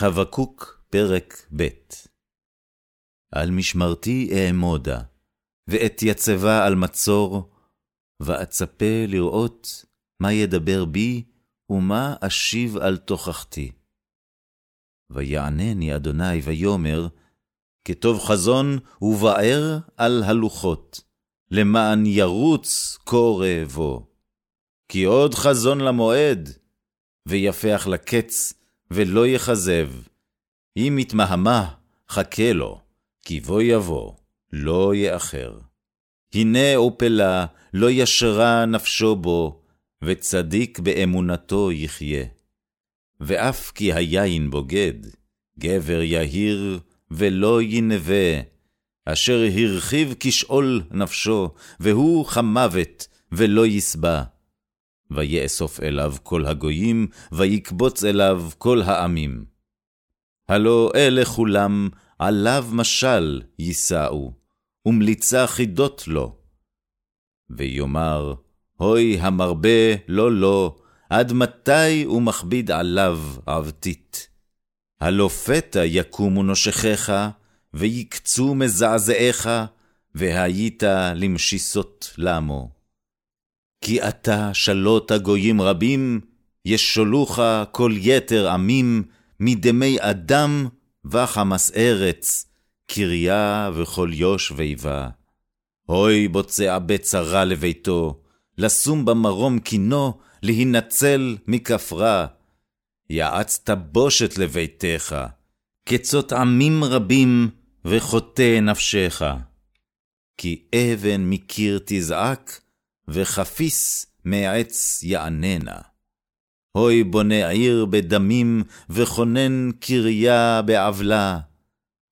חבקוק פרק ב' על משמרתי אעמודה, ואתייצבה על מצור, ואצפה לראות מה ידבר בי, ומה אשיב על תוכחתי. ויענני אדוני ויאמר, כתוב חזון ובאר על הלוחות, למען ירוץ קורא בו. כי עוד חזון למועד, ויפח לקץ, ולא יכזב. אם יתמהמה, חכה לו, כי בוא יבוא, לא יאחר. הנה אופלה, לא ישרה נפשו בו, וצדיק באמונתו יחיה. ואף כי היין בוגד, גבר יהיר ולא ינבא, אשר הרחיב כשאול נפשו, והוא חמוות ולא יסבע. ויאסוף אליו כל הגויים, ויקבוץ אליו כל העמים. הלא אלה כולם עליו משל יישאו, ומליצה חידות לו. ויאמר, הוי המרבה לא לא, עד מתי ומכביד עליו עבדית. הלא פתע יקומו נושכיך, ויקצו מזעזעיך, והיית למשיסות למו. כי אתה שלוט הגויים רבים, ישולוך כל יתר עמים, מדמי אדם וחמס ארץ, קריה וכל יוש ויבה. הוי בוצע בצרה לביתו, לשום במרום קינו, להינצל מכפרה. יעצת בושת לביתך, כצות עמים רבים, וחוטא נפשך. כי אבן מקיר תזעק, וחפיס מעץ יעננה. הוי בונה עיר בדמים, וכונן קריה בעוולה.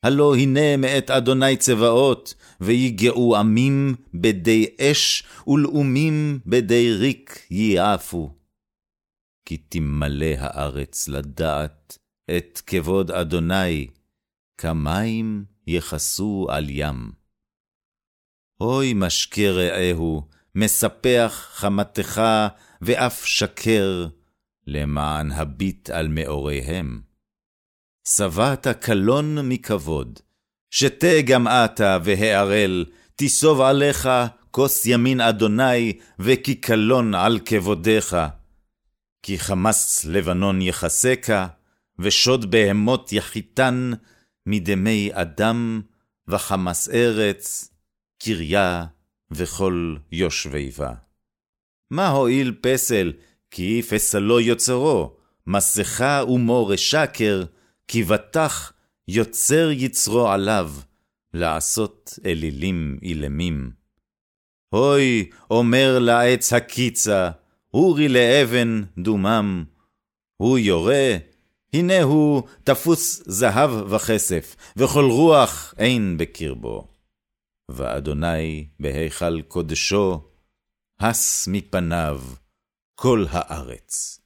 הלא הנה מאת אדוני צבאות, ויגעו עמים בדי אש, ולאומים בדי ריק ייעפו. כי תמלא הארץ לדעת את כבוד אדוני, כמים יכסו על ים. אוי משקה רעהו, מספח חמתך ואף שקר, למען הביט על מאוריהם. שבעת קלון מכבוד, שתה גם אתה והערל, תיסוב עליך כוס ימין אדוני, וכי קלון על כבודך. כי חמס לבנון יחסקה, ושוד בהמות יחיתן, מדמי אדם, וחמס ארץ, קריה וכל יושבי בה. מה הועיל פסל, כי פסלו יוצרו, מסכה ומור שקר, כי בטח יוצר יצרו עליו, לעשות אלילים אילמים. הוי, אומר לעץ הקיצה, אורי לאבן דומם. הוא יורה, הנה הוא תפוס זהב וכסף, וכל רוח אין בקרבו. ואדוני בהיכל קודשו, הס מפניו כל הארץ.